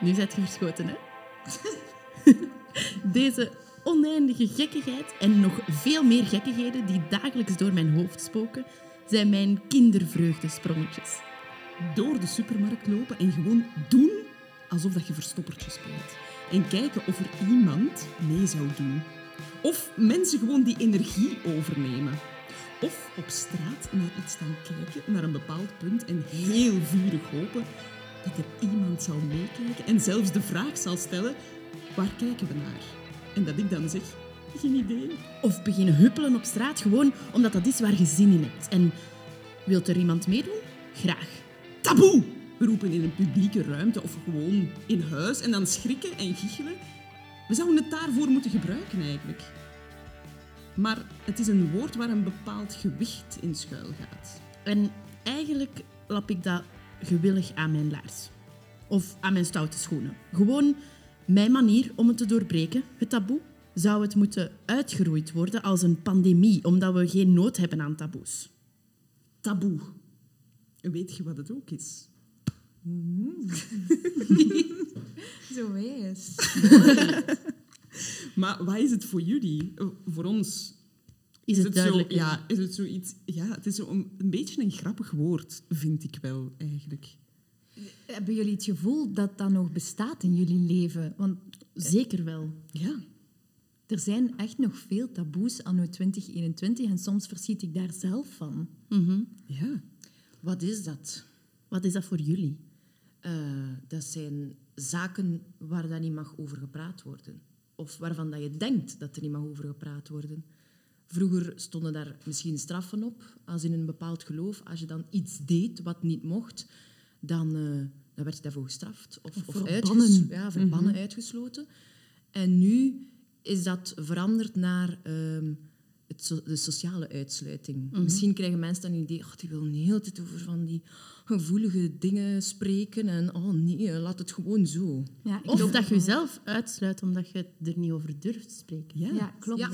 Nu zet je verschoten, hè? Deze oneindige gekkigheid en nog veel meer gekkigheden die dagelijks door mijn hoofd spoken, zijn mijn kindervreugdesprongetjes. Door de supermarkt lopen en gewoon doen alsof dat je verstoppertje speelt. En kijken of er iemand mee zou doen. Of mensen gewoon die energie overnemen. Of op straat naar iets staan kijken, naar een bepaald punt en heel vurig hopen dat er iemand zal meekijken en zelfs de vraag zal stellen, waar kijken we naar? En dat ik dan zeg, geen idee. Of beginnen huppelen op straat gewoon omdat dat is waar je zin in hebt. En wilt er iemand meedoen? Graag. Taboe! We roepen in een publieke ruimte of gewoon in huis en dan schrikken en giechelen. We zouden het daarvoor moeten gebruiken eigenlijk. Maar het is een woord waar een bepaald gewicht in schuil gaat. En eigenlijk lap ik dat gewillig aan mijn laars. Of aan mijn stoute schoenen. Gewoon mijn manier om het te doorbreken, het taboe, zou het moeten uitgeroeid worden als een pandemie, omdat we geen nood hebben aan taboes. Taboe. Weet je wat het ook is? Zo wijs. Maar wat is het voor jullie? Eh, Voor ons Is, het, zo, duidelijk? ja, is het zoiets... Ja, het is zo een, een beetje een grappig woord, vind ik wel, eigenlijk. Hebben jullie het gevoel dat dat nog bestaat in jullie leven? Want Zeker wel. Ja. er zijn echt nog veel taboes anno 2021 en soms verschiet ik daar zelf van. Mhm. Ja. Wat is dat? Wat is dat voor jullie? Eh, dat zijn zaken waar dan niet mag over gepraat worden. Of waarvan dat je denkt dat er niet mag over gepraat worden. Vroeger stonden daar misschien straffen op, als in een bepaald geloof. Als je dan iets deed wat niet mocht, dan, eh, dan werd je daarvoor gestraft. Of, of verbannen. uitges- ja, verbannen, uitgesloten. En nu is dat veranderd naar ehm, het so- de sociale uitsluiting. Misschien krijgen mensen dan een idee, oh, die wil de hele tijd over van die gevoelige dingen spreken. En oh nee, laat het gewoon zo. Ja, ik Of dat je jezelf uitsluit omdat je er niet over durft te spreken. Ja. Ja, klopt. Ja,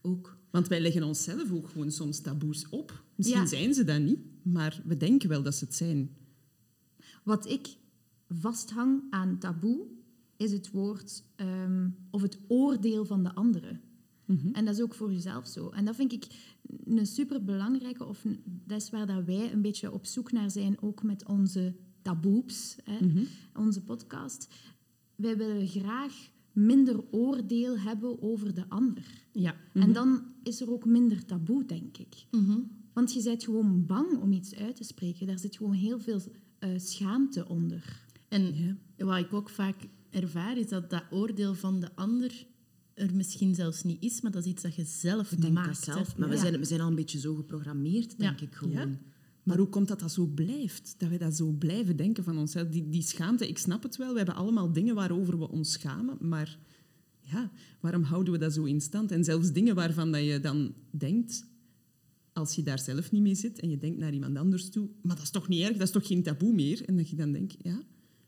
ook. Want wij leggen onszelf ook gewoon soms taboes op. Misschien Ja. zijn ze dat niet, maar we denken wel dat ze het zijn. Wat ik vasthang aan taboe is het woord ehm, of het oordeel van de anderen. En dat is ook voor jezelf zo. En dat vind ik een superbelangrijke, of dat is waar dat wij een beetje op zoek naar zijn, ook met onze taboes, hè, onze podcast. Wij willen graag minder oordeel hebben over de ander. Ja. En dan is er ook minder taboe, denk ik. Want je bent gewoon bang om iets uit te spreken. Daar zit gewoon heel veel eh, schaamte onder. En wat ik ook vaak ervaar, is dat dat oordeel van de ander er misschien zelfs niet is, maar dat is iets dat je zelf maakt. dat zelf. Maar we, Ja. zijn, we zijn al een beetje zo geprogrammeerd, denk Ja. ik gewoon. Maar hoe komt dat dat zo blijft? Dat wij dat zo blijven denken van onszelf? Die, die schaamte, ik snap het wel. We hebben allemaal dingen waarover we ons schamen. Maar ja, waarom houden we dat zo in stand? En zelfs dingen waarvan dat je dan denkt, als je daar zelf niet mee zit en je denkt naar iemand anders toe, maar dat is toch niet erg, dat is toch geen taboe meer? En dat je dan denkt, ja,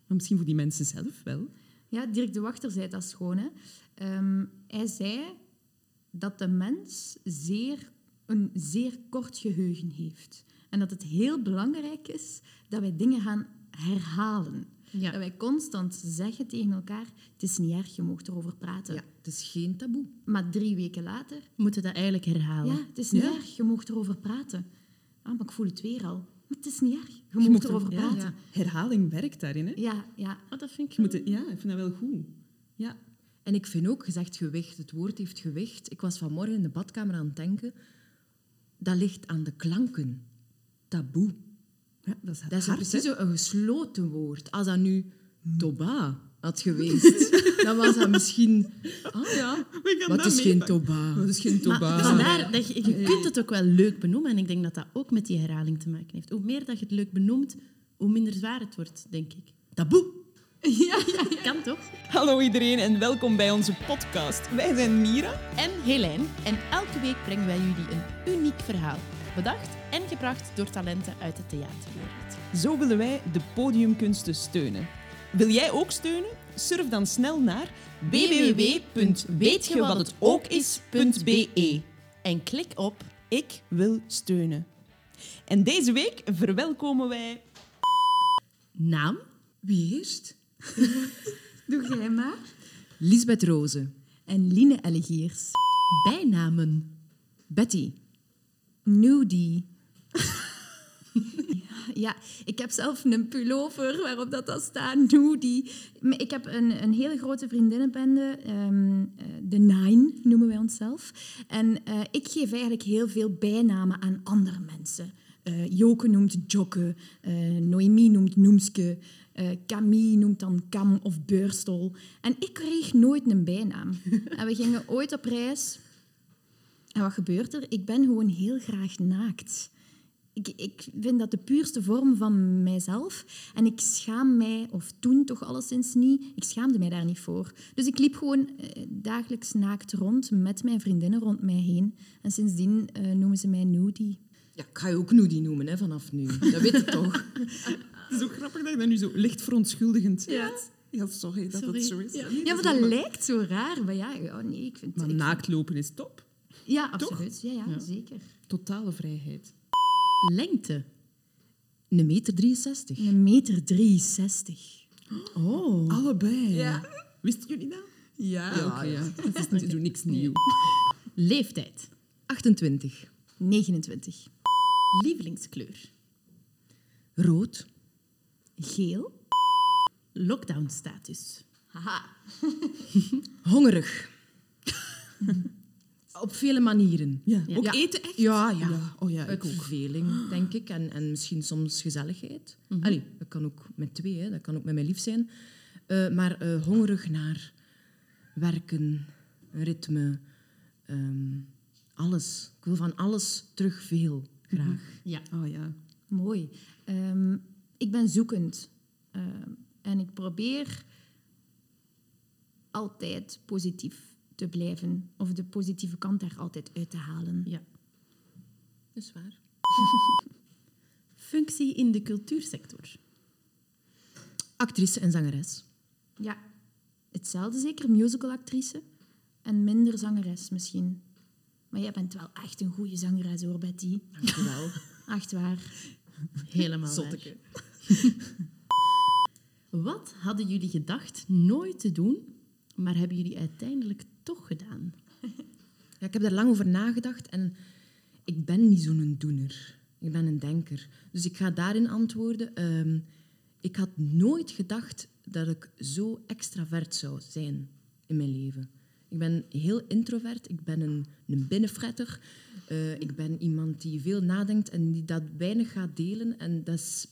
maar misschien voor die mensen zelf wel. Ja, Dirk de Wachter zei dat schoon. Hè? Ehm, hij zei dat de mens zeer, een zeer kort geheugen heeft. En dat het heel belangrijk is dat wij dingen gaan herhalen. Ja. Dat wij constant zeggen tegen elkaar, het is niet erg, je mag erover praten. Ja, het is geen taboe. Maar drie weken later, We moeten dat eigenlijk herhalen. ja, het is niet Ja. erg, je mag erover praten. Ah, maar ik voel het weer al. Maar het is niet erg, je, Je mag erover er- ja, praten. Herhaling werkt daarin. Hè? Ja, ja. Oh, dat vind ik moet ja, ik vind dat wel goed. Ja. En ik vind ook, gezegd gewicht, het woord heeft gewicht. Ik was vanmorgen in de badkamer aan het denken, dat ligt aan de klanken. Taboe. ja dat is, Dat is hard, precies hè? een gesloten woord. Als dat nu toba had geweest, dan was dat misschien... Ah ja, maar het is geen toba. Is geen Maar toba. vandaar dat je, je kunt het ook wel leuk benoemen. En ik denk dat dat ook met die herhaling te maken heeft. Hoe meer dat je het leuk benoemt, hoe minder zwaar het wordt, denk ik. Taboe. ja, ja, ja. Kan toch? Hallo iedereen en welkom bij onze podcast. Wij zijn Mira. En Helijn. En elke week brengen wij jullie een uniek verhaal. Bedacht en gebracht door talenten uit de theaterwereld. Zo willen wij de podiumkunsten steunen. Wil jij ook steunen? Surf dan snel naar www.weetjewathetookis.be. En klik op Ik wil steunen. En deze week verwelkomen wij naam, Wie eerst? Doe jij maar. Lisbeth Rozen. En Line Ellegiers. Bijnamen. Betty. Nudie. ja, ik heb zelf een pullover waarop dat, dat staat, Nudie. Ik heb een, een hele grote vriendinnenbende, ehm, eh, de Nine noemen wij onszelf. En eh, ik geef eigenlijk heel veel bijnamen aan andere mensen. Eh, Joke noemt Jokke, eh, Noemi noemt Noemske, eh, Camille noemt dan Kam of Beurstel. En ik kreeg nooit een bijnaam. en we gingen ooit op reis en wat gebeurt er? Ik ben gewoon heel graag naakt. Ik, ik vind dat de puurste vorm van mijzelf. En ik schaam mij, of toen toch alleszins niet, ik schaamde mij daar niet voor. Dus ik liep gewoon eh, dagelijks naakt rond met mijn vriendinnen rond mij heen. En sindsdien eh, noemen ze mij Nudie. Ja, ik ga je ook Noody noemen hè, vanaf nu. Dat weet je toch? Het is ook grappig dat je dat nu zo licht verontschuldigend zegt. Ja, sorry dat Sorry. het zo is. Ja. Nee, Ja, maar is dat lijkt zo raar. Maar ja, ja nee, ik vind Maar ik- naakt lopen is top. Ja, absoluut. Ja, ja, Ja. zeker. Totale vrijheid. Lengte. Een meter 63. Een meter 63. Oh. Allebei. Ja. Wisten jullie dat? Ja, Ja, oké. ja. Dat is doe niks nieuw. Leeftijd. 28. 29. Lievelingskleur. Rood. Geel. Lockdown-status. Haha. Hongerig. Op vele manieren. Ja. Ja. Ook Ja. eten echt? Ja, ja. Ja. Oh ja, Uit ik ook. verveling, denk ik. En, en misschien soms gezelligheid. Allee, dat kan ook met twee, hè. dat kan ook met mijn lief zijn. Eh, maar eh, hongerig naar werken, ritme, ehm, alles. Ik wil van alles terug veel, graag. Ja. Oh ja. Mooi. Ehm, ik ben zoekend. Ehm, en ik probeer altijd positief te blijven. Of de positieve kant daar altijd uit te halen. ja. Dat is waar. Functie in de cultuursector. Actrice en zangeres. Ja, hetzelfde zeker. Musicalactrice. En minder zangeres misschien. Maar jij bent wel echt een goede zangeres hoor, Betty. Dankjewel. Echt waar. Helemaal waar. Zotteke. Wat hadden jullie gedacht nooit te doen, maar hebben jullie uiteindelijk toch gedaan? Ja, ik heb daar lang over nagedacht en ik ben niet zo'n doener. Ik ben een denker. Dus ik ga daarin antwoorden. Ehm, ik had nooit gedacht dat ik zo extravert zou zijn in mijn leven. Ik ben heel introvert. Ik ben een, een binnenfretter. Eh, ik ben iemand die veel nadenkt en die dat weinig gaat delen. En dat is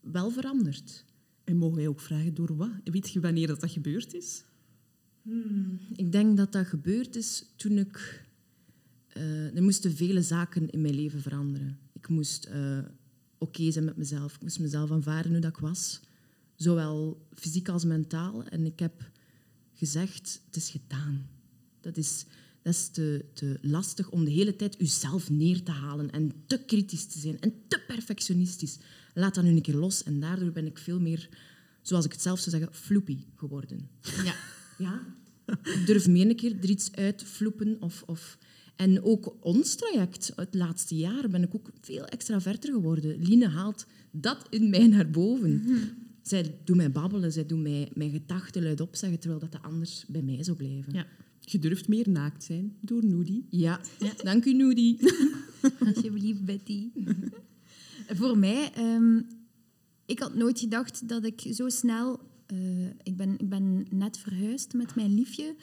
wel veranderd. En mogen wij ook vragen door wat? Weet je wanneer dat, dat gebeurd is? Ik denk dat dat gebeurd is toen ik... eh, er moesten vele zaken in mijn leven veranderen. Ik moest eh, oké zijn met mezelf. Ik moest mezelf aanvaarden hoe dat ik was. Zowel fysiek als mentaal. En ik heb gezegd, het is gedaan. Dat is, dat is te, te lastig om de hele tijd jezelf neer te halen en te kritisch te zijn en te perfectionistisch. Laat dat nu een keer los. En daardoor ben ik veel meer, zoals ik het zelf zou zeggen, floepy geworden. Ja. Ja. Ik durf meer een keer er iets uit vloepen. Of, of... En ook ons traject, het laatste jaar, ben ik ook veel extraverter geworden. Line haalt dat in mij naar boven. Zij doet mij babbelen, zij doet mij mijn gedachten luidop zeggen, terwijl dat, dat anders bij mij zou blijven. Ja. Je durft meer naakt zijn door Noody. Ja. Dank u, Noody. Alsjeblieft, Betty. Voor mij, ehm, ik had nooit gedacht dat ik zo snel... eh, ik, ben, ik ben net verhuisd met mijn liefje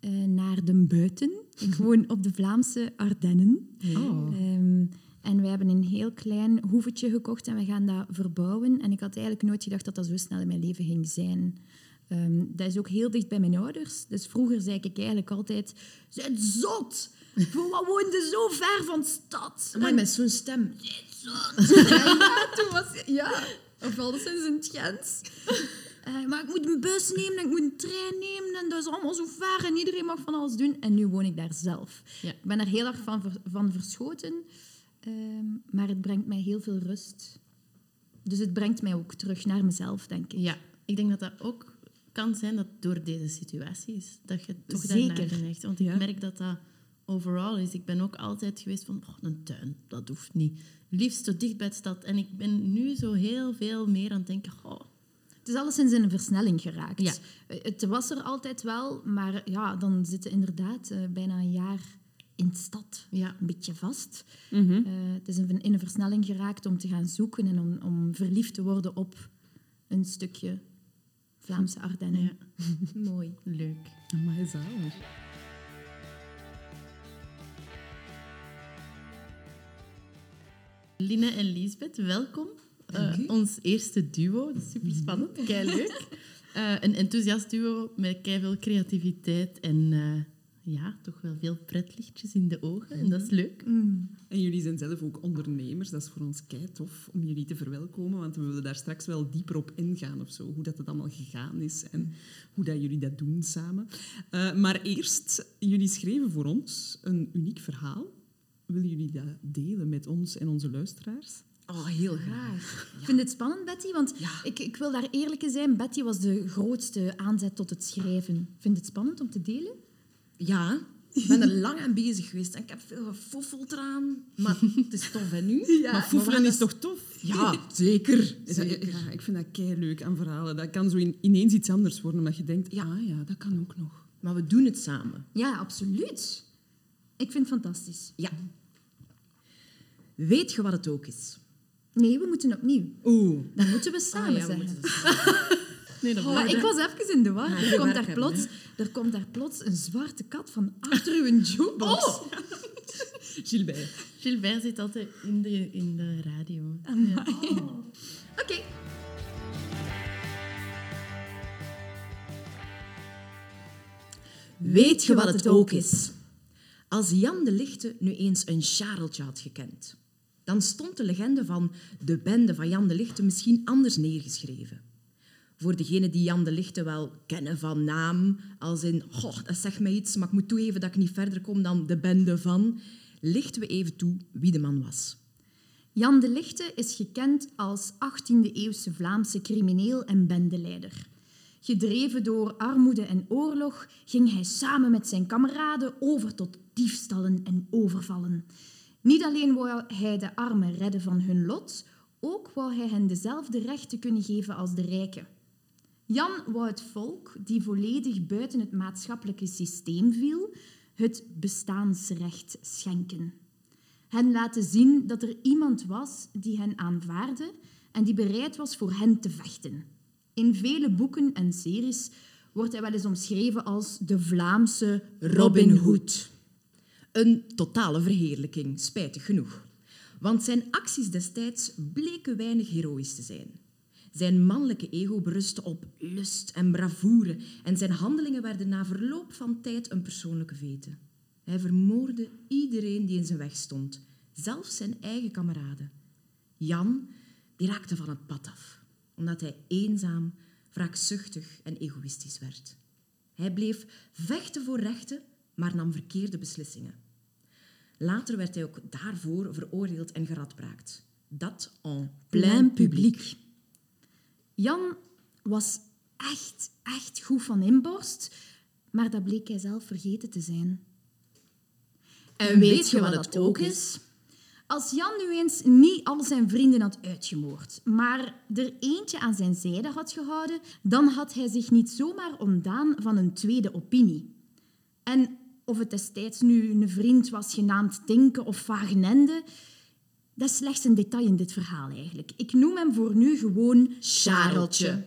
eh, naar de buiten. Ik woon op de Vlaamse Ardennen. Oh. Ehm, en wij hebben een heel klein hoevetje gekocht en we gaan dat verbouwen. En ik had eigenlijk nooit gedacht dat dat zo snel in mijn leven ging zijn. Ehm, dat is ook heel dicht bij mijn ouders. Dus vroeger zei ik eigenlijk altijd... Zijn zot! Voor wat woonde zo ver van de stad? Maar met zo'n stem. ja, toen was ja, of alleszins in het Gent. Eh, maar ik moet een bus nemen en ik moet een trein nemen en dat is allemaal zo ver en iedereen mag van alles doen. En nu woon ik daar zelf. Ja. Ik ben er heel erg van, van verschoten, ehm, maar het brengt mij heel veel rust. Dus het brengt mij ook terug naar mezelf, denk ik. ja, ik denk dat dat ook kan zijn dat door deze situatie is. Dat je toch Zeker. daarnaar geneigt. Want Ja. ik merk dat dat overal is. Ik ben ook altijd geweest van, oh, een tuin, dat hoeft niet. Liefst zo dicht bij de stad. En ik ben nu zo heel veel meer aan het denken, oh, Het is alleszins in een versnelling geraakt. Ja. Het was er altijd wel, maar ja, dan zitten inderdaad eh, bijna een jaar in de stad Ja. een beetje vast. Mhm. Eh, het is in, in een versnelling geraakt om te gaan zoeken en om, om verliefd te worden op een stukje Vlaamse Ardennen. Ja. Mooi. Leuk. Amai, zalig. Line en Liesbeth, welkom. Eh, ons eerste duo, super spannend, kei leuk. een enthousiast duo met kei veel creativiteit en eh, ja, toch wel veel pretlichtjes in de ogen. En dat is leuk. En jullie zijn zelf ook ondernemers. Dat is voor ons kei tof om jullie te verwelkomen, want we willen daar straks wel dieper op ingaan of zo. Hoe dat het allemaal gegaan is en hoe dat jullie dat doen samen. Eh, maar eerst, jullie schreven voor ons een uniek verhaal. Willen jullie dat delen met ons en onze luisteraars? Oh, heel graag. Graag. Ik vind het spannend, Betty, want ik, ik wil daar eerlijk in zijn. Betty was de grootste aanzet tot het schrijven. Vind het spannend om te delen. Ja, ik ben er lang aan bezig geweest en ik heb veel gefoffeld eraan. Maar het is tof, hè, nu? maar foefelen is toch tof? Ja, zeker. Ja, ik vind dat kei leuk aan verhalen. Dat kan zo in- ineens iets anders worden, omdat je denkt, ja, ah, ja, dat kan ook nog. Maar we doen het samen. Ja, absoluut. Ik vind het fantastisch. Ja. Weet je wat het ook is? Nee, we moeten opnieuw. Oeh. Dan moeten we samen Ah, ja, het Nee, dat Maar ik was even in de war. Ja, er, komt daar hebben, plots, er komt daar plots een zwarte kat van achter uw jukebox. Oh! Gilbert. Gilbert zit altijd in de, in de radio. Ja. Oké. Weet je wat het ook is? Als Jan de Lichte nu eens een Chareltje had gekend, dan stond de legende van de bende van Jan de Lichte misschien anders neergeschreven. Voor degenen die Jan de Lichte wel kennen van naam, als in, goh, dat zegt mij iets, maar ik moet toegeven dat ik niet verder kom dan de bende van, lichten we even toe wie de man was. Jan de Lichte is gekend als 18e-eeuwse Vlaamse crimineel en bendeleider. Gedreven door armoede en oorlog ging hij samen met zijn kameraden over tot diefstallen en overvallen. Niet alleen wou hij de armen redden van hun lot, ook wou hij hen dezelfde rechten kunnen geven als de rijken. Jan wou het volk, die volledig buiten het maatschappelijke systeem viel, het bestaansrecht schenken. Hen laten zien dat er iemand was die hen aanvaarde en die bereid was voor hen te vechten. In vele boeken en series wordt hij wel eens omschreven als de Vlaamse Robin Hood. Een totale verheerlijking, spijtig genoeg. Want zijn acties destijds bleken weinig heroïs te zijn. Zijn mannelijke ego berustte op lust en bravoure en zijn handelingen werden na verloop van tijd een persoonlijke vete. Hij vermoordde iedereen die in zijn weg stond, zelfs zijn eigen kameraden. Jan die raakte van het pad af, omdat hij eenzaam, wraakzuchtig en egoïstisch werd. Hij bleef vechten voor rechten, maar nam verkeerde beslissingen. Later werd hij ook daarvoor veroordeeld en geradbraakt. Dat en plein publiek. Jan was echt, echt goed van inborst, maar dat bleek hij zelf vergeten te zijn. En weet je wat het ook is? Als Jan nu eens niet al zijn vrienden had uitgemoord, maar er eentje aan zijn zijde had gehouden, dan had hij zich niet zomaar ontdaan van een tweede opinie. En of het destijds nu een vriend was genaamd Tinke of Wagenende, dat is slechts een detail in dit verhaal eigenlijk. Ik noem hem voor nu gewoon Chareltje.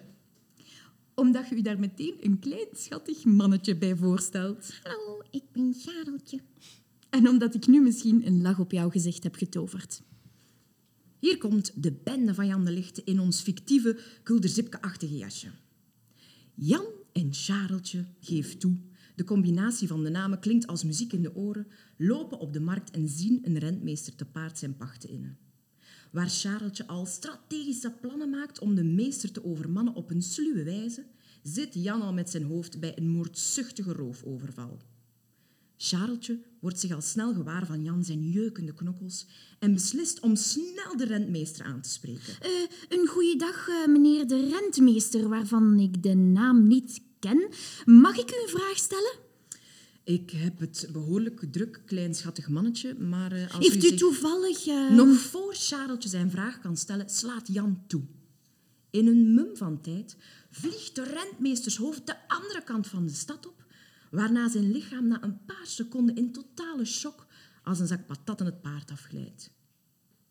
Omdat je u daar meteen een klein schattig mannetje bij voorstelt. Hallo, ik ben Chareltje. En omdat ik nu misschien een lach op jouw gezicht heb getoverd. Hier komt de bende van Jan de Lichte in ons fictieve kulderzipke-achtige jasje. Jan en Chareltje, geef toe. De combinatie van de namen klinkt als muziek in de oren, lopen op de markt en zien een rentmeester te paard zijn pachten innen. Waar Chareltje al strategische plannen maakt om de meester te overmannen op een sluwe wijze, zit Jan al met zijn hoofd bij een moordzuchtige roofoverval. Chareltje wordt zich al snel gewaar van Jan zijn jeukende knokkels en beslist om snel de rentmeester aan te spreken. Eh, een goeiedag, eh, meneer de rentmeester, waarvan ik de naam niet ken. Mag ik u een vraag stellen? Ik heb het behoorlijk druk, klein schattig mannetje, maar eh, als Heeft u toevallig... eh, Nog voor Chareltje zijn vraag kan stellen, slaat Jan toe. In een mum van tijd vliegt de rentmeestershoofd de andere kant van de stad op, waarna zijn lichaam na een paar seconden in totale shock als een zak patatten het paard afglijdt.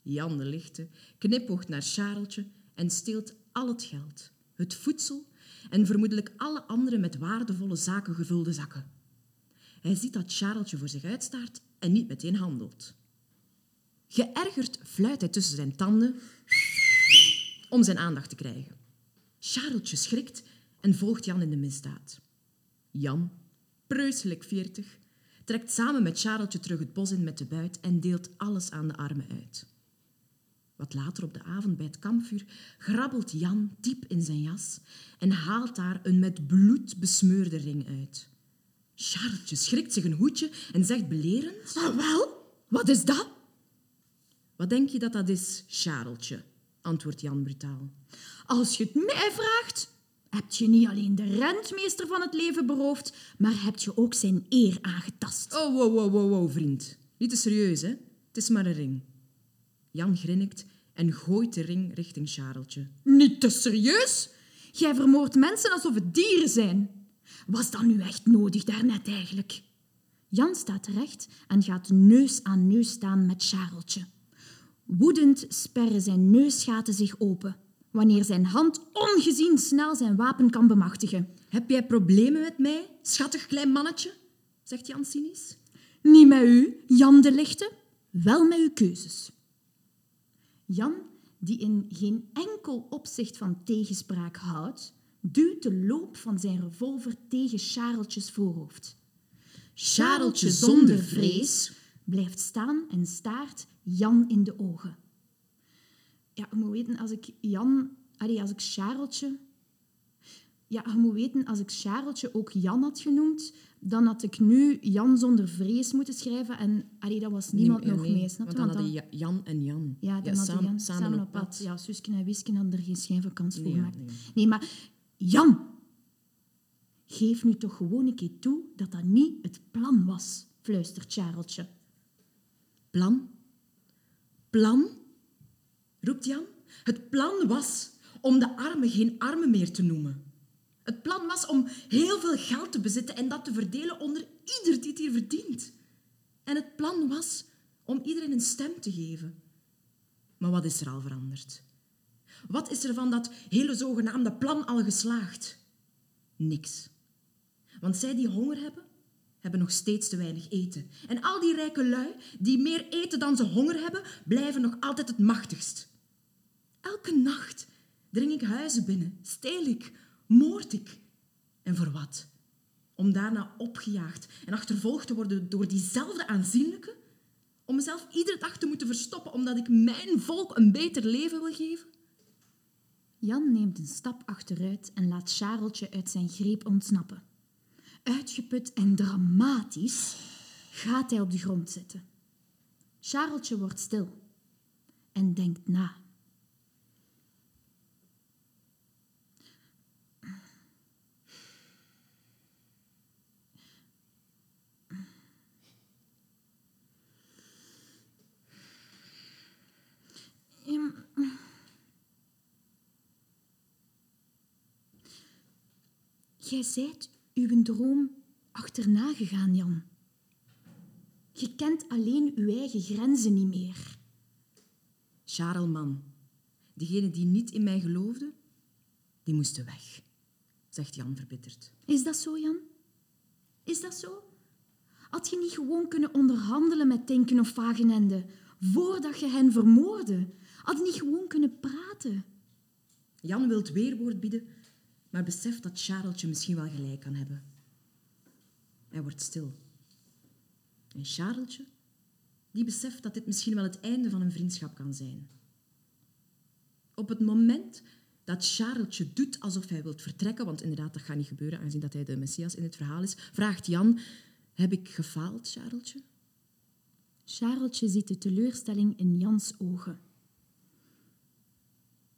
Jan de Lichte knipoogt naar Chareltje en steelt al het geld, het voedsel en vermoedelijk alle andere met waardevolle zaken gevulde zakken. Hij ziet dat Chareltje voor zich uitstaart en niet meteen handelt. Geërgerd fluit hij tussen zijn tanden om zijn aandacht te krijgen. Chareltje schrikt en volgt Jan in de misdaad. Jan, preuselijk veertig, trekt samen met Chareltje terug het bos in met de buit en deelt alles aan de armen uit. Wat later op de avond bij het kampvuur grabbelt Jan diep in zijn jas en haalt daar een met bloed besmeurde ring uit. Charlotje schrikt zich een hoedje en zegt belerend... Ah, wel, wat is dat? Wat denk je dat dat is, Chareltje? antwoordt Jan brutaal. Als je het mij vraagt, heb je niet alleen de rentmeester van het leven beroofd, maar heb je ook zijn eer aangetast. Oh, wow, wow, wow, wow, vriend. Niet te serieus, hè? Het is maar een ring. Jan grinnikt en gooit de ring richting Chareltje. Niet te serieus? Jij vermoordt mensen alsof het dieren zijn. Was dat nu echt nodig daarnet eigenlijk? Jan staat recht en gaat neus aan neus staan met Chareltje. Woedend sperren zijn neusgaten zich open, wanneer zijn hand ongezien snel zijn wapen kan bemachtigen. Heb jij problemen met mij, schattig klein mannetje? zegt Jan cynisch. Niet met u, Jan de Lichte, wel met uw keuzes. Jan, die in geen enkel opzicht van tegenspraak houdt, duwt de loop van zijn revolver tegen Chareltjes voorhoofd. Chareltje zonder vrees blijft staan en staart Jan in de ogen. Ja, je moet weten, als ik Jan... Allee, als ik Chareltje... Ja, je moet weten, als ik Chareltje ook Jan had genoemd, dan had ik nu Jan zonder vrees moeten schrijven. En allee, dat was niemand Nee, nog nee, mee, snap je? Want dan Want hadden Ja- Jan en Jan. ja, dan hadden samen, Jan samen, op pad. Ja, Suske en Wisken hadden er geen schijn van kans voor Nee, gemaakt. nee. Nee, maar Jan, geef nu toch gewoon een keer toe dat dat niet het plan was, fluistert Chareltje. Plan? Plan? roept Jan. Het plan was om de armen geen armen meer te noemen. Het plan was om heel veel geld te bezitten en dat te verdelen onder ieder die het hier verdient. En het plan was om iedereen een stem te geven. Maar wat is er al veranderd? Wat is er van dat hele zogenaamde plan al geslaagd? Niks. Want zij die honger hebben, hebben nog steeds te weinig eten. En al die rijke lui, die meer eten dan ze honger hebben, blijven nog altijd het machtigst. Elke nacht dring ik huizen binnen, steel ik, moord ik. En voor wat? Om daarna opgejaagd en achtervolgd te worden door diezelfde aanzienlijke? Om mezelf iedere dag te moeten verstoppen omdat ik mijn volk een beter leven wil geven? Jan neemt een stap achteruit en laat Chareltje uit zijn greep ontsnappen. Uitgeput en dramatisch gaat hij op de grond zitten. Chareltje wordt stil en denkt na. Jij zijt uw droom achterna gegaan, Jan. Je kent alleen uw eigen grenzen niet meer. Charelman, diegenen die niet in mij geloofden, die moesten weg, zegt Jan verbitterd. Is dat zo, Jan? Is dat zo? Had je niet gewoon kunnen onderhandelen met Tinken of Wagenende voordat je hen vermoordde? Had je niet gewoon kunnen praten? Jan wil weerwoord bieden, maar beseft dat Chareltje misschien wel gelijk kan hebben. Hij wordt stil. En Chareltje, die beseft dat dit misschien wel het einde van een vriendschap kan zijn. Op het moment dat Chareltje doet alsof hij wilt vertrekken, want inderdaad, dat gaat niet gebeuren, aangezien dat hij de Messias in het verhaal is, vraagt Jan, heb ik gefaald, Chareltje? Chareltje ziet de teleurstelling in Jans ogen.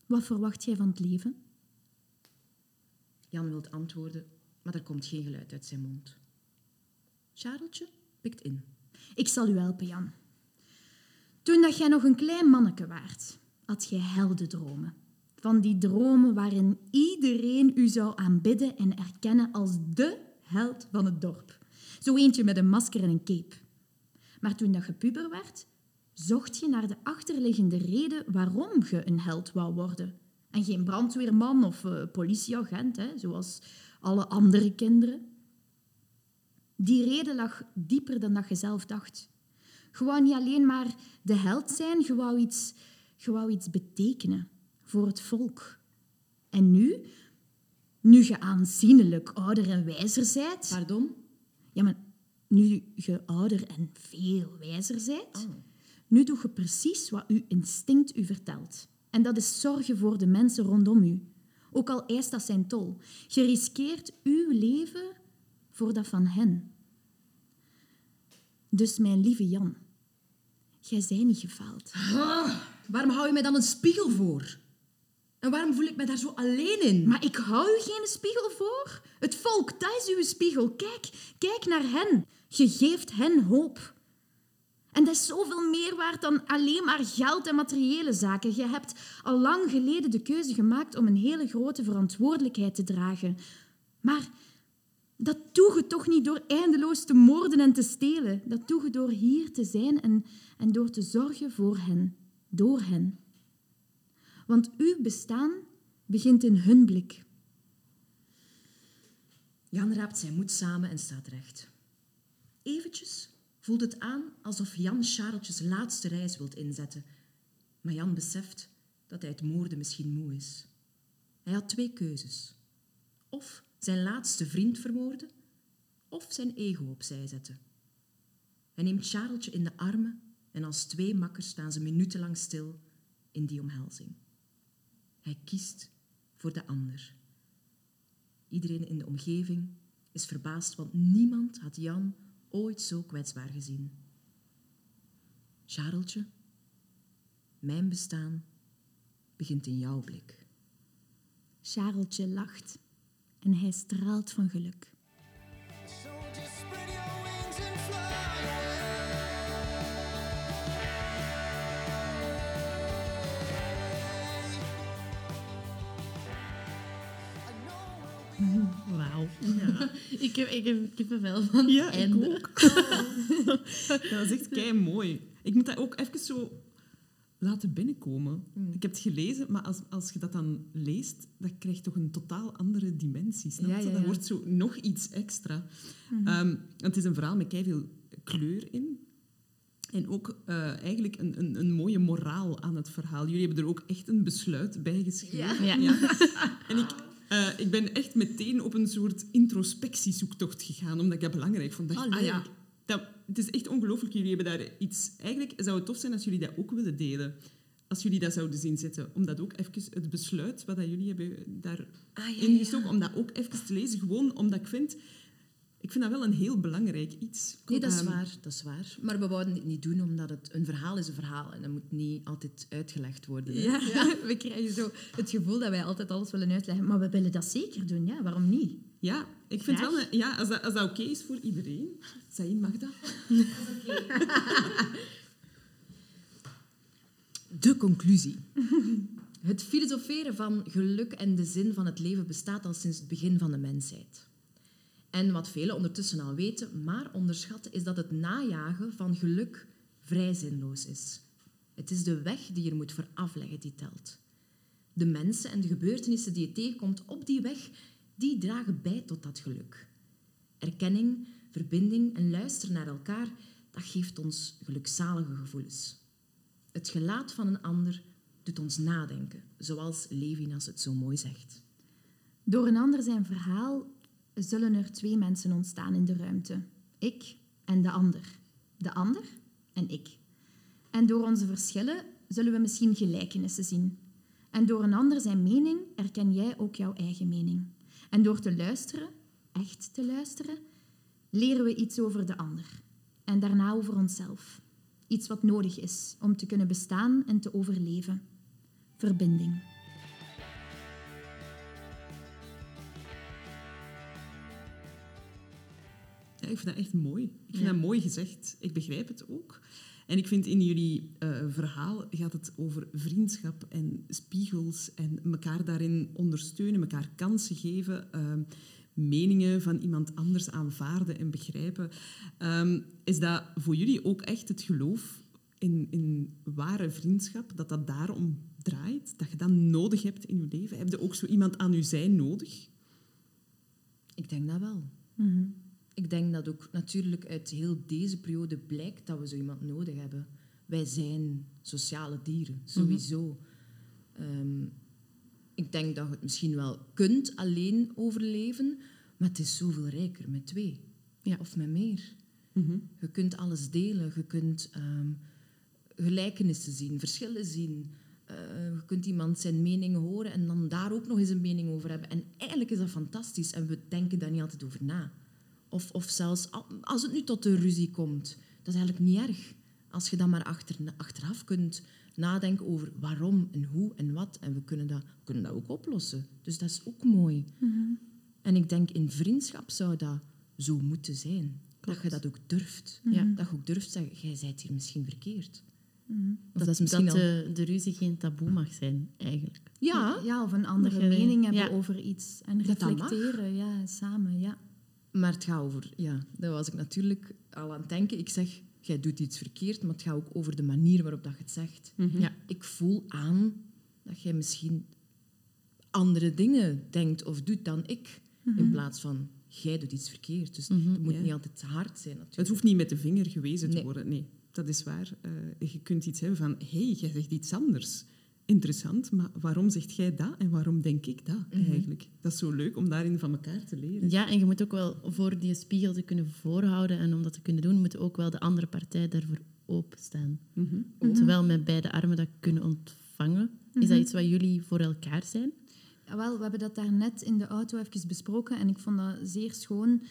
Wat verwacht jij van het leven? Jan wil antwoorden, maar er komt geen geluid uit zijn mond. Chareltje pikt in. Ik zal u helpen, Jan. Toen dat jij nog een klein manneke waart, had jij heldendromen. Van die dromen waarin iedereen u zou aanbidden en erkennen als de held van het dorp. Zo eentje met een masker en een cape. Maar toen dat je puber werd, zocht je naar de achterliggende reden waarom je een held wou worden. En geen brandweerman of eh, politieagent, hè, zoals alle andere kinderen. Die reden lag dieper dan dat je zelf dacht. Je wou niet alleen maar de held zijn, je wou iets, je wou iets betekenen voor het volk. En nu, nu je aanzienlijk ouder en wijzer bent... Pardon? Ja, maar nu je ouder en veel wijzer bent, nu doe je precies wat uw instinct u vertelt. En dat is zorgen voor de mensen rondom u. Ook al eist dat zijn tol. Je riskeert uw leven voor dat van hen. Dus mijn lieve Jan, jij zij niet gefaald. Waarom hou je mij dan een spiegel voor? En waarom voel ik me daar zo alleen in? Maar ik hou u geen spiegel voor. Het volk, dat is uw spiegel. Kijk, kijk naar hen. Je geeft hen hoop. En dat is zoveel meer waard dan alleen maar geld en materiële zaken. Je hebt al lang geleden de keuze gemaakt om een hele grote verantwoordelijkheid te dragen. Maar dat doe toch niet door eindeloos te moorden en te stelen. Dat doe door hier te zijn en, en door te zorgen voor hen, door hen. Want uw bestaan begint in hun blik. Jan raapt zijn moed samen en staat recht. Eventjes voelt het aan alsof Jan Chareltjes laatste reis wilt inzetten. Maar Jan beseft dat hij het moorden misschien moe is. Hij had twee keuzes. Of zijn laatste vriend vermoorden, of zijn ego opzij zetten. Hij neemt Chareltje in de armen en als twee makkers staan ze minutenlang stil in die omhelzing. Hij kiest voor de ander. Iedereen in de omgeving is verbaasd, want niemand had Jan ooit zo kwetsbaar gezien. Chareltje, mijn bestaan begint in jouw blik. Chareltje lacht en hij straalt van geluk. Wauw. ik, heb, ik heb kippenvel van Ja, het ik einde. ook. Ja, dat is echt kei mooi. Ik moet dat ook even zo laten binnenkomen. Mm. Ik heb het gelezen, maar als, als je dat dan leest, dat krijgt toch een totaal andere dimensie. Snap Ja, je? ja, Dat ja. wordt zo nog iets extra. Ehm, het is een verhaal met veel kleur in. En ook eh, eigenlijk een, een, een mooie moraal aan het verhaal. Jullie hebben er ook echt een besluit bij geschreven. Ja. En ik, eh, ik ben echt meteen op een soort introspectiezoektocht gegaan, omdat ik dat belangrijk vond. Dacht, Oh, ah ja, dat, het is echt ongelooflijk. Jullie hebben daar iets... Eigenlijk zou het tof zijn als jullie dat ook willen delen. Als jullie dat zouden zien zitten. Om dat ook even, het besluit wat dat jullie hebben daar Ah, ja, om dat ook even te lezen. Gewoon omdat ik vind... Ik vind dat wel een heel belangrijk iets. Nee, dat is waar, dat is waar. Maar we wouden dit niet doen omdat het een verhaal is een verhaal en dat moet niet altijd uitgelegd worden. Ja, we krijgen zo het gevoel dat wij altijd alles willen uitleggen. Maar we willen dat zeker doen, ja. Waarom niet? Ja, ik vind Graag. wel... ja, als dat, als dat oké is voor iedereen. Zain, mag dat? De conclusie. Het filosoferen van geluk en de zin van het leven bestaat al sinds het begin van de mensheid. En wat velen ondertussen al weten, maar onderschatten, is dat het najagen van geluk vrij zinloos is. Het is de weg die je moet voor afleggen die telt. De mensen en de gebeurtenissen die je tegenkomt op die weg, die dragen bij tot dat geluk. Erkenning, verbinding en luisteren naar elkaar, dat geeft ons gelukzalige gevoelens. Het gelaat van een ander doet ons nadenken, zoals Levinas het zo mooi zegt. Door een ander zijn verhaal zullen er twee mensen ontstaan in de ruimte. Ik en de ander. De ander en ik. En door onze verschillen zullen we misschien gelijkenissen zien. En door een ander zijn mening erken jij ook jouw eigen mening. En door te luisteren, echt te luisteren, leren we iets over de ander. En daarna over onszelf. Iets wat nodig is om te kunnen bestaan en te overleven. Verbinding. Ik vind dat echt mooi. Ik vind Ja. dat mooi gezegd. Ik begrijp het ook. En ik vind in jullie eh, verhaal gaat het over vriendschap en spiegels en elkaar daarin ondersteunen, elkaar kansen geven, ehm, meningen van iemand anders aanvaarden en begrijpen. Ehm, is dat voor jullie ook echt het geloof in, in ware vriendschap, dat dat daarom draait? Dat je dat nodig hebt in je leven? Heb je ook zo iemand aan je zij nodig? Ik denk dat wel. Ik denk dat ook natuurlijk uit heel deze periode blijkt dat we zo iemand nodig hebben. Wij zijn sociale dieren, sowieso. Ehm, ik denk dat je het misschien wel kunt alleen overleven, maar het is zoveel rijker met twee. Ja. Of met meer. Je kunt alles delen, je kunt ehm, gelijkenissen zien, verschillen zien. Eh, je kunt iemand zijn mening horen en dan daar ook nog eens een mening over hebben. En eigenlijk is dat fantastisch en we denken daar niet altijd over na. Of, of zelfs al- als het nu tot een ruzie komt, dat is eigenlijk niet erg. Als je dan maar achter, achteraf kunt nadenken over waarom en hoe en wat. En we kunnen dat, we kunnen dat ook oplossen. Dus dat is ook mooi. En ik denk in vriendschap zou dat zo moeten zijn. Dat je dat ook durft. Ja. Dat je ook durft zeggen, jij bent hier misschien verkeerd. Of Dat, dat is misschien dat al... de, de ruzie geen taboe mag zijn, eigenlijk. Ja, ja, of een andere mening hebben ja. over iets. En Dat dat mag. reflecteren, ja, samen, ja. Maar het gaat over... Ja, daar was ik natuurlijk al aan het denken. Ik zeg, jij doet iets verkeerd, maar het gaat ook over de manier waarop dat je het zegt. Ja. Ik voel aan dat jij misschien andere dingen denkt of doet dan ik. In plaats van, jij doet iets verkeerd. Dus het moet Ja. niet altijd hard zijn natuurlijk. Het hoeft niet met de vinger gewezen te worden. Nee, dat is waar. Eh, je kunt iets hebben van, hé, hey, jij zegt iets anders. Interessant, maar waarom zegt jij dat en waarom denk ik dat eigenlijk? Dat is zo leuk om daarin van elkaar te leren. Ja, en je moet ook wel voor die spiegel te kunnen voorhouden en om dat te kunnen doen, moet ook wel de andere partij daarvoor openstaan. Terwijl met beide armen dat kunnen ontvangen. Is dat iets wat jullie voor elkaar zijn? Ja, wel, we hebben dat daarnet in de auto even besproken en ik vond dat zeer schoon.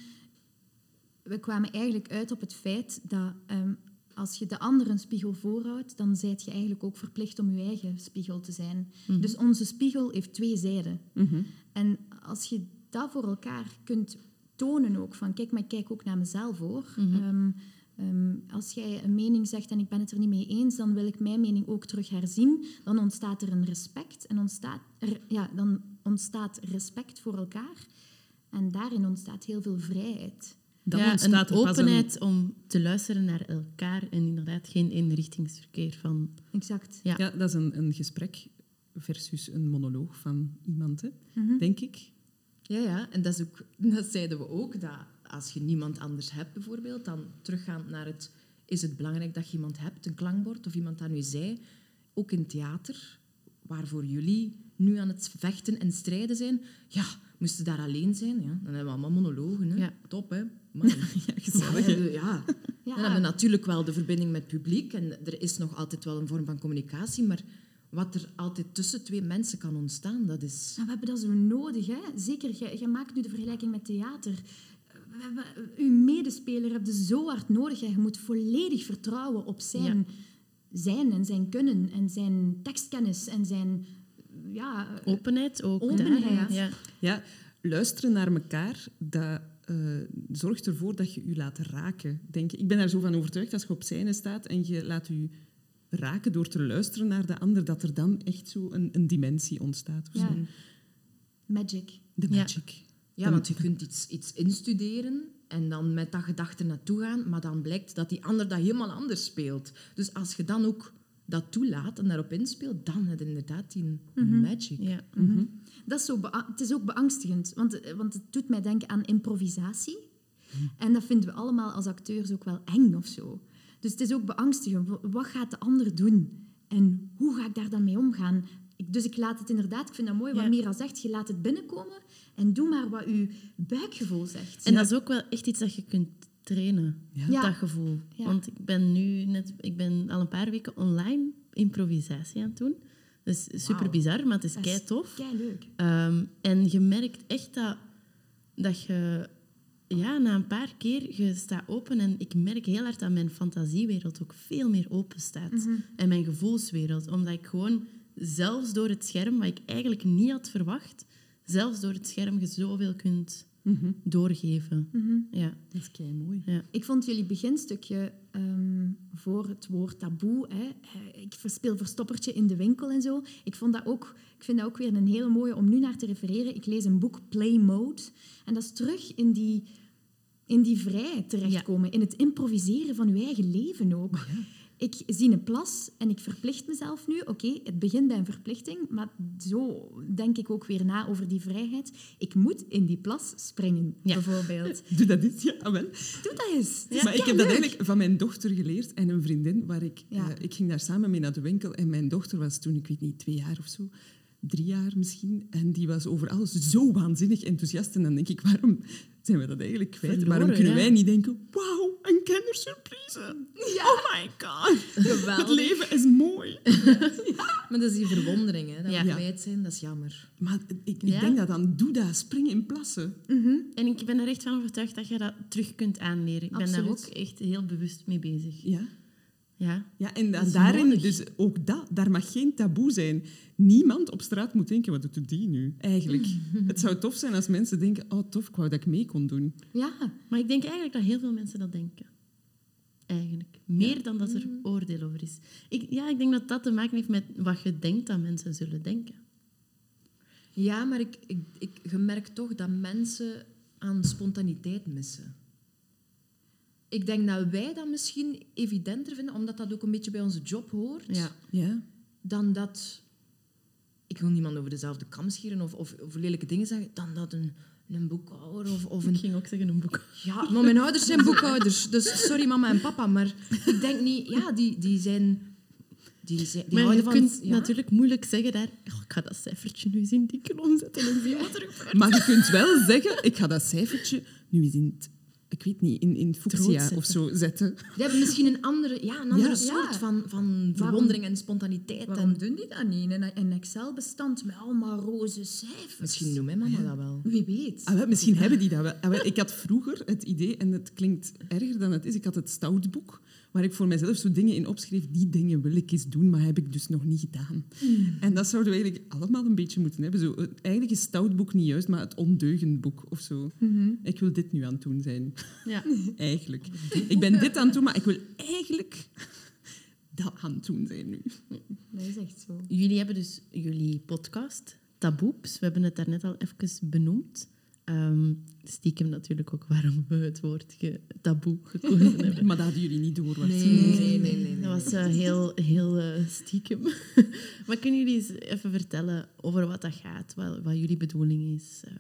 We kwamen eigenlijk uit op het feit dat ehm, als je de ander een spiegel voorhoudt, dan zijt je eigenlijk ook verplicht om je eigen spiegel te zijn. Dus onze spiegel heeft twee zijden. En als je dat voor elkaar kunt tonen ook, van kijk, maar ik kijk ook naar mezelf hoor. Ehm, ehm, als jij een mening zegt en ik ben het er niet mee eens, dan wil ik mijn mening ook terug herzien. Dan ontstaat er een respect en ontstaat er, ja, dan ontstaat respect voor elkaar. En daarin ontstaat heel veel vrijheid. Dan ja, ontstaat een er pas openheid om te luisteren naar elkaar en inderdaad geen eenrichtingsverkeer van... Exact. Ja. Ja, dat is een, een gesprek versus een monoloog van iemand, hè, denk ik. Ja, ja, en dat, is ook, dat zeiden we ook, dat als je niemand anders hebt bijvoorbeeld, dan teruggaand naar het... Is het belangrijk dat je iemand hebt, een klankbord, of iemand aan u zei, ook in theater, waarvoor jullie nu aan het vechten en strijden zijn, ja, moesten daar alleen zijn, ja, dan hebben we allemaal monologen. Hè. Ja. Top, hè? Man. Ja, gezellig. Ja, ja. Dan hebben we natuurlijk wel de verbinding met het publiek en er is nog altijd wel een vorm van communicatie, maar wat er altijd tussen twee mensen kan ontstaan, dat is... Nou, we hebben dat zo nodig. Hè? Zeker, jij, jij maakt nu de vergelijking met theater. We hebben, uw medespeler heb je zo hard nodig. hè. Je moet volledig vertrouwen op zijn, zijn en zijn kunnen en zijn tekstkennis en zijn... Ja, eh, Openheid ook. Openheid. Daar, ja. Ja, luisteren naar elkaar, dat eh, zorgt ervoor dat je je laat raken. Denk ik. ik ben daar zo van overtuigd, als je op scène staat en je laat je raken door te luisteren naar de ander, dat er dan echt zo een, een dimensie ontstaat. Of ja. zo. Magic. De Ja. magic. Ja, want je kunt iets, iets instuderen en dan met dat gedachte naartoe gaan, maar dan blijkt dat die ander dat helemaal anders speelt. Dus als je dan ook dat toelaat en daarop inspeelt, dan heb je inderdaad die magic. Ja. Dat is zo bea- het is ook beangstigend, want, eh, want het doet mij denken aan improvisatie. En dat vinden we allemaal als acteurs ook wel eng of zo. Dus het is ook beangstigend. Wa- Wat gaat de ander doen? En hoe ga ik daar dan mee omgaan? Dus ik laat het inderdaad, ik vind dat mooi wat Ja. Mira zegt, je laat het binnenkomen en doe maar wat je buikgevoel zegt. En dat is ook wel echt iets dat je kunt trainen, Ja. dat gevoel. Ja. Want ik ben nu net, ik ben al een paar weken online improvisatie aan het doen. Dat is super bizar, maar het is kei tof. leuk. Ehm, en je merkt echt dat, dat je ja, na een paar keer je staat open en ik merk heel hard dat mijn fantasiewereld ook veel meer open staat. En mijn gevoelswereld. Omdat ik gewoon zelfs door het scherm, wat ik eigenlijk niet had verwacht, zelfs door het scherm je zoveel kunt doorgeven. Ja. Dat is kei mooi. Ik vond jullie beginstukje ehm, voor het woord taboe. Hè, eh, ik verspeel verstoppertje in de winkel en zo. Ik, vond dat ook, ik vind dat ook weer een hele mooie om nu naar te refereren. Ik lees een boek, Play Mode. En dat is terug in die, in die vrijheid terechtkomen. In het improviseren van je eigen leven ook. Ik zie een plas en ik verplicht mezelf nu. Oké, het begint bij een verplichting, maar zo denk ik ook weer na over die vrijheid. Ik moet in die plas springen, Ja. bijvoorbeeld. Doe dat eens, ja, wel. Doe dat eens. Maar ik heb dat eigenlijk van mijn dochter geleerd en een vriendin. Waar ik, Ja. eh, ik ging daar samen mee naar de winkel en mijn dochter was toen, ik weet niet, twee jaar of zo. Drie jaar misschien. En die was over alles zo waanzinnig enthousiast. En dan denk ik, waarom zijn we dat eigenlijk kwijt? Verloren, waarom kunnen ja. wij niet denken, wauw, een kindersurprise. Oh my god. Geweldig. Het leven is mooi. Maar dat is die verwondering, hè, dat we kwijt zijn. Dat is jammer. Maar ik, ik denk dat dan, doe dat, spring in plassen. En ik ben er echt van overtuigd dat je dat terug kunt aanleren. Ik ben daar ook echt heel bewust mee bezig. Ja. Ja. Ja, en Dat daarin, nodig. dus ook dat, daar mag geen taboe zijn. Niemand op straat moet denken, wat doet die nu? Eigenlijk. Het zou tof zijn als mensen denken, oh tof, ik wou dat ik mee kon doen. Ja, Maar ik denk eigenlijk dat heel veel mensen dat denken. Eigenlijk. Meer dan dat er oordeel over is. Ik, ja, ik denk dat dat te maken heeft met wat je denkt dat mensen zullen denken. Ja, maar ik, ik, ik, je merkt toch dat mensen aan spontaniteit missen. Ik denk dat wij dat misschien evidenter vinden, omdat dat ook een beetje bij onze job hoort, Ja. Ja. dan dat... Ik wil niemand over dezelfde kam scheren of, of, of lelijke dingen zeggen, dan dat een, een boekhouder of, of Ik een... ging ook zeggen een boek. Ja, maar mijn ouders zijn boekhouders, dus sorry mama en papa, maar ik denk niet... Ja, die, die zijn... Die, zijn, die maar je van... kunt ja. natuurlijk moeilijk zeggen daar... Oh, ik ga dat cijfertje nu eens in die kolom zetten en zien wat er gebeurt. Maar je kunt wel zeggen, ik ga dat cijfertje nu eens in het, ik weet niet, in, in fuchsia of zo zetten. Die hebben misschien een andere, ja, een andere Ja. soort Ja. van, van verwondering en spontaniteit. waarom En doen die dat niet? Een, een Excel-bestand met allemaal roze cijfers. misschien noemt mijn mama dat wel. Wie weet. Ah, wel, misschien hebben die dat wel. Ah, wel, ik had vroeger het idee, en het klinkt erger dan het is, ik had het stoutboek, waar ik voor mezelf zo dingen in opschreef, die dingen wil ik eens doen, maar heb ik dus nog niet gedaan. En dat zouden we eigenlijk allemaal een beetje moeten hebben. Zo, eigenlijk is stoutboek niet juist, maar het ondeugendboek of zo. Ik wil dit nu aan het doen zijn. Ja. Eigenlijk. Ik ben dit aan het doen, maar ik wil eigenlijk dat aan het doen zijn nu. Dat is echt zo. Jullie hebben dus jullie podcast, Taboeps. We hebben het daarnet al even benoemd. Ehm, stiekem natuurlijk ook waarom we het woord ge- taboe gekozen hebben. Maar dat hadden jullie niet door waarschijnlijk. Nee, nee, nee. Dat was eh, heel, heel eh, stiekem. maar kunnen jullie eens even vertellen over wat dat gaat, wat, wat jullie bedoeling is? eh?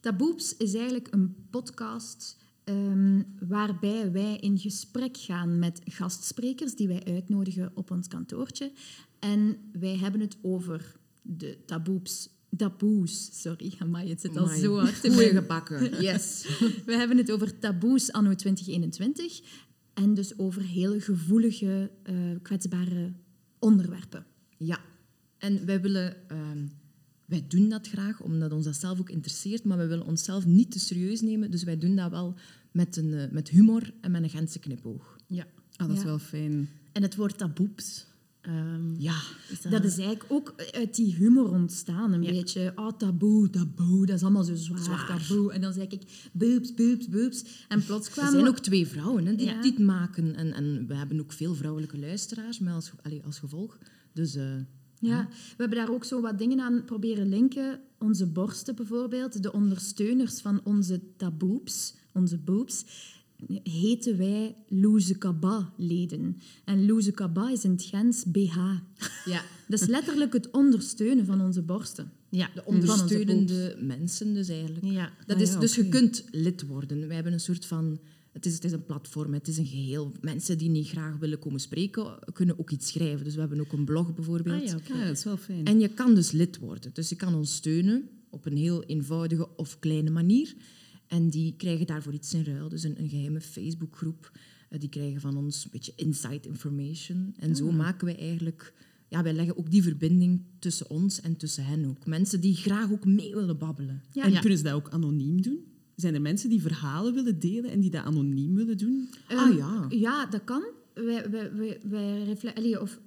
Taboeps is eigenlijk een podcast ehm, waarbij wij in gesprek gaan met gastsprekers die wij uitnodigen op ons kantoortje. En wij hebben het over de taboeps. Taboes, sorry, amai, het zit al Amai. zo hard in Goeie mijn gebakken. Yes. We hebben het over taboes anno 2021 en dus over heel gevoelige, eh, kwetsbare onderwerpen. Ja. En wij willen... ehm, wij doen dat graag, omdat ons dat zelf ook interesseert, maar wij willen onszelf niet te serieus nemen. Dus wij doen dat wel met, een, eh, met humor en met een Gentse knipoog. Ja. Ah, dat is Ja. wel fijn. En het woord taboeps. Ehm, Ja. is Dat is eigenlijk ook uit die humor ontstaan. Een Ja. beetje, oh, taboe, taboe, dat is allemaal zo zwaar, taboe. En dan zeg ik, boobs, boobs, boobs. En plots Er kwamen zijn we- ook twee vrouwen hè, die Ja. dit maken. En, en we hebben ook veel vrouwelijke luisteraars met als, als gevolg. Dus eh, Ja, we hebben daar ook zo wat dingen aan proberen linken. Onze borsten bijvoorbeeld, de ondersteuners van onze taboeps, onze boobs, heten wij Louzekaba-leden. En Louzekaba is in het Gens BH. ja, Dat is letterlijk het ondersteunen van onze borsten. Ja. de ondersteunende mensen dus eigenlijk. Ja. Dat Ah, is, ja, dus je kunt lid worden. Wij hebben een soort van... Het is, het is een platform, het is een geheel. Mensen die niet graag willen komen spreken, kunnen ook iets schrijven. Dus we hebben ook een blog bijvoorbeeld. Ah. Ja, dat is wel fijn. En je kan dus lid worden. Dus je kan ons steunen op een heel eenvoudige of kleine manier. En die krijgen daarvoor iets in ruil. Dus een, een geheime Facebookgroep. Eh, die krijgen van ons een beetje inside information. En zo maken wij eigenlijk... Ja, wij leggen ook die verbinding tussen ons en tussen hen ook. Mensen die graag ook mee willen babbelen. Ja. en Ja. kunnen ze dat ook anoniem doen? Zijn er mensen die verhalen willen delen en die dat anoniem willen doen? Ah, ja. Ja, dat kan. Wij, wij, wij, wij refle- allee, of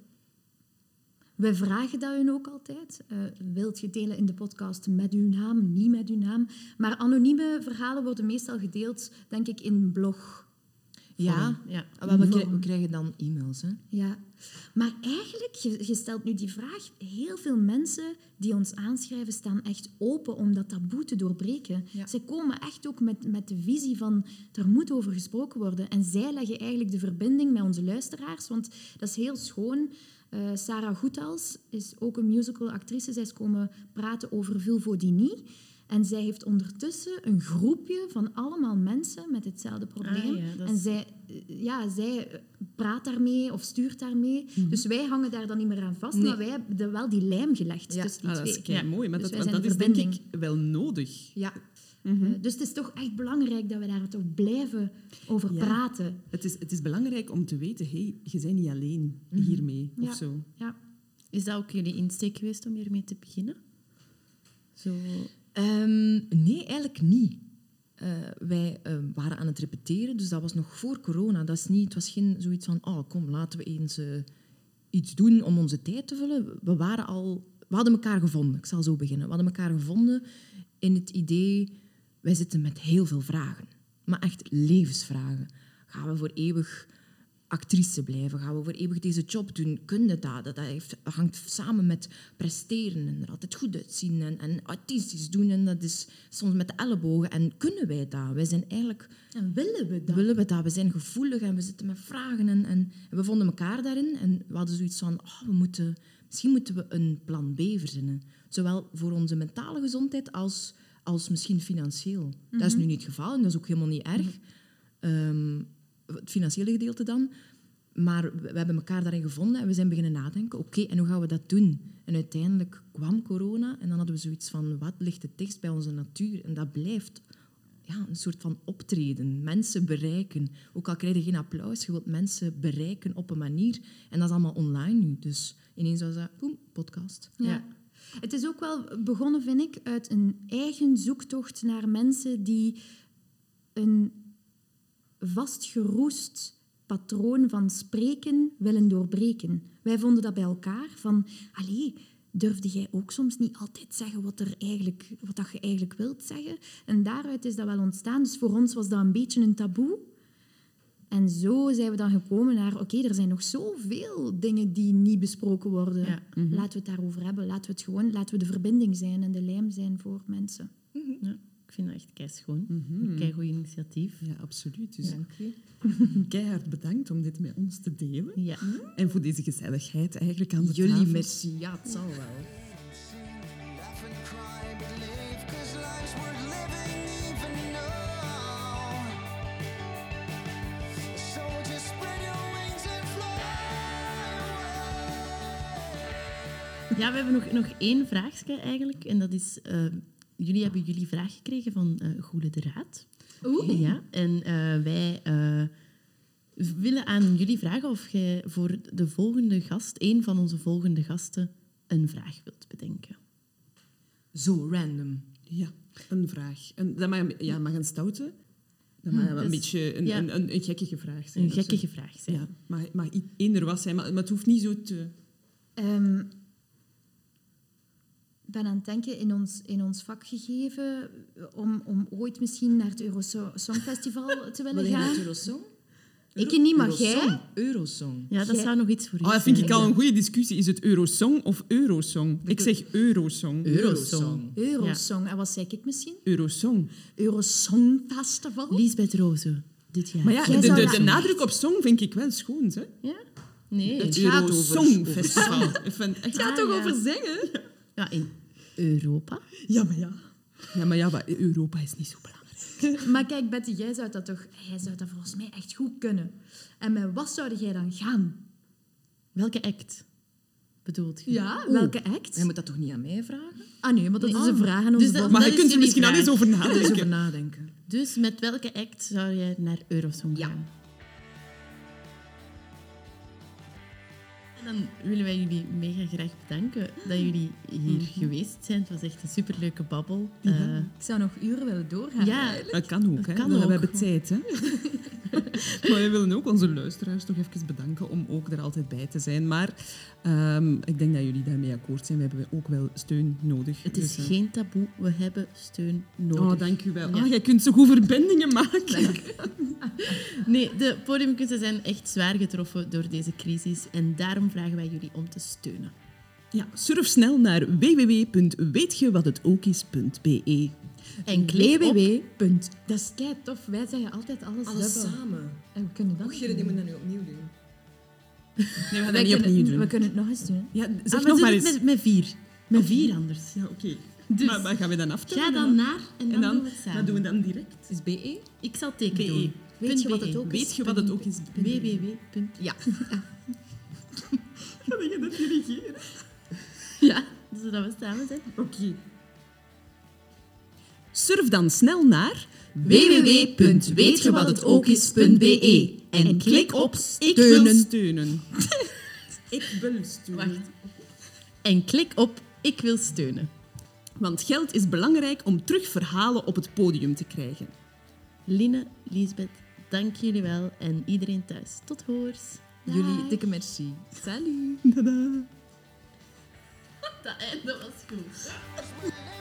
We vragen dat u ook altijd. Eh, wilt je delen in de podcast met uw naam, niet met uw naam? Maar anonieme verhalen worden meestal gedeeld, denk ik, in blog. Ja, Ja. Ah, we, krij- we krijgen dan e-mails. Hè. Ja, maar eigenlijk, je, je stelt nu die vraag, heel veel mensen die ons aanschrijven staan echt open om dat taboe te doorbreken. Ja. Zij komen echt ook met, met de visie van, er moet over gesproken worden. En zij leggen eigenlijk de verbinding met onze luisteraars, want dat is heel schoon. Eh, Sarah Goethals is ook een musicalactrice. Zij is komen praten over vulvodynie. En zij heeft ondertussen een groepje van allemaal mensen met hetzelfde probleem. Ah, ja, dat En zij, eh, ja, zij eh, praat daarmee of stuurt daarmee. Dus wij hangen daar dan niet meer aan vast, Nee. maar wij hebben wel die lijm gelegd Ja. tussen die Ah, dat is twee. mooi, maar Dus dat, dat is denk ik wel nodig. Ja. Eh, dus het is toch echt belangrijk dat we daar toch blijven over Ja. praten. Het is, het is belangrijk om te weten, hey, je bent niet alleen hiermee, Ja. of zo. Ja. Is dat ook jullie insteek geweest om hiermee te beginnen? Zo... Ehm, nee, eigenlijk niet. Eh, wij eh, waren aan het repeteren, dus dat was nog voor corona. Dat is niet, het was geen zoiets van, oh kom, laten we eens eh, iets doen om onze tijd te vullen. We, waren al, we hadden elkaar gevonden, ik zal zo beginnen. We hadden elkaar gevonden in het idee, wij zitten met heel veel vragen. Maar echt levensvragen. Gaan we voor eeuwig actrice blijven? Gaan we voor eeuwig deze job doen? Kunnen dat? Dat heeft, hangt samen met presteren en er altijd goed uitzien en, en artistisch doen. En dat is soms met de ellebogen. En kunnen wij dat? Wij zijn eigenlijk... En willen we dat? Willen we dat? We zijn gevoelig en we zitten met vragen. En, en, en we vonden elkaar daarin. En we hadden zoiets van... Oh, we moeten, misschien moeten we een plan B verzinnen. Zowel voor onze mentale gezondheid als, als misschien financieel. Dat is nu niet het geval en dat is ook helemaal niet erg. Ehm, het financiële gedeelte dan. Maar we we hebben elkaar daarin gevonden en we zijn beginnen nadenken. Oké, en hoe gaan we dat doen? En uiteindelijk kwam corona en dan hadden we zoiets van... Wat ligt het dichtst bij onze natuur? En dat blijft ja, een soort van optreden. Mensen bereiken. Ook al krijg je geen applaus, je wilt mensen bereiken op een manier. En dat is allemaal online nu. Dus ineens was dat, boem, podcast. Ja. Het is ook wel begonnen, vind ik, uit een eigen zoektocht naar mensen die een vastgeroest patroon van spreken willen doorbreken. Wij vonden dat bij elkaar van, allee, durfde jij ook soms niet altijd zeggen wat, er eigenlijk, wat dat je eigenlijk wilt zeggen? En daaruit is dat wel ontstaan. Dus voor ons was dat een beetje een taboe. En zo zijn we dan gekomen naar, oké, er zijn nog zoveel dingen die niet besproken worden. Ja. Laten we het daarover hebben. Laten we het gewoon, laten we de verbinding zijn en de lijm zijn voor mensen. Ja, ik vind dat echt keischoon. Een keigoed initiatief. Ja, absoluut. Dus Dank u. keihard bedankt om dit met ons te delen. Ja. En voor deze gezelligheid eigenlijk aan de Jullie tafel. merci. Ja, het zal wel. Ja, we hebben nog, nog één vraagje eigenlijk. En dat is... eh, jullie hebben jullie vraag gekregen van eh Goede de Raad. Oeh. Ja, en eh, wij eh, willen aan jullie vragen of jij voor de volgende gast, een van onze volgende gasten, een vraag wilt bedenken. Zo random. Ja, een vraag. Een, dat mag, ja, mag een stoute. Dat mag wel een dus- beetje een, ja. een, een, een gekkige vraag zijn. Een gekkige vraag zijn. Ja, mag, mag i- eender wat zijn, maar, maar het hoeft niet zo te... Ehm, ben aan het denken in ons, in ons vakgegeven om, om ooit misschien naar het Eurosongfestival te willen Wil je naar gaan. het Eurosong? Ik niet, maar Eurosong. jij? Eurosong. Ja, dat Jij- zou nog iets voor u Oh, dat vind ik al een goede discussie. Is het Eurosong of Eurosong? Ik zeg Eurosong. Eurosong. Eurosong. En wat zei ik misschien? Eurosong. Eurosongfestival? Lisbeth Roze, dit jaar. Maar ja, de, de, nadruk op song vind ik wel schoon. Hè? Ja? Nee. Het gaat over- vind echt... Het gaat Ah, toch ja. over zingen? Ja, in Europa. Ja, maar ja. Ja, maar ja, maar Europa is niet zo belangrijk. Maar kijk, Betty, jij zou dat toch... Jij zou dat volgens mij echt goed kunnen. En met wat zou jij dan gaan? Welke act bedoelt je? Ja, welke act? Je moet dat toch niet aan mij vragen? Ah nee, maar dat is Nee. een vraag aan Dus dat- Maar dat je is kunt er misschien al eens over Er nadenken. over nadenken. Dus met welke act zou jij naar Eurosong Ja. En dan willen wij jullie mega graag bedanken dat jullie hier geweest zijn. Het was echt een superleuke babbel. Eh, Ik zou nog uren willen doorgaan. ja, eigenlijk. Dat kan ook, hè. kan we ook. hebben tijd, hè. Maar we willen ook onze luisteraars toch even bedanken om ook er altijd bij te zijn. Maar ehm, ik denk dat jullie daarmee akkoord zijn. We hebben ook wel steun nodig. Het is Dus, eh, geen taboe, we hebben steun nodig. Oh, dank u wel. Ja. Ah, jij kunt zo goed verbindingen maken. Nee, de podiumkunsten zijn echt zwaar getroffen door deze crisis en daarom vragen wij jullie om te steunen. Ja, surf snel naar www.weetjewathetokis.be. En www. Dat is kei tof. Wij zeggen altijd alles, Alles dubbel. samen. En we kunnen dat Och, Gerrit, die moet dat nu opnieuw doen. Nee, we gaan dat niet opnieuw doen. we kunnen het nog eens doen. Ja, zeg Ah, nog maar het eens. met, met vier. Met vier anders. Ja, oké. Dus, maar, maar gaan we dan aftellen? Ga dan naar en dan, En dan, doen we het samen. wat doen we dan direct? Is BE? Ik zal teken BE. doen. Weet je wat het ook is? Weet je wat het ook is? www. Ja. Ga je dat dirigeren? Ja, zodat we samen zijn. Oké. Surf dan snel naar www.weetjewathetokis.be en klik op Ik wil steunen. steunen. Ik wil steunen. Wacht. En klik op Ik wil steunen. Want geld is belangrijk om terug verhalen op het podium te krijgen. Line, Lisbeth, dank jullie wel en iedereen thuis. Tot hoors. Jullie dikke merci. Salut. Tada. Dat einde was goed.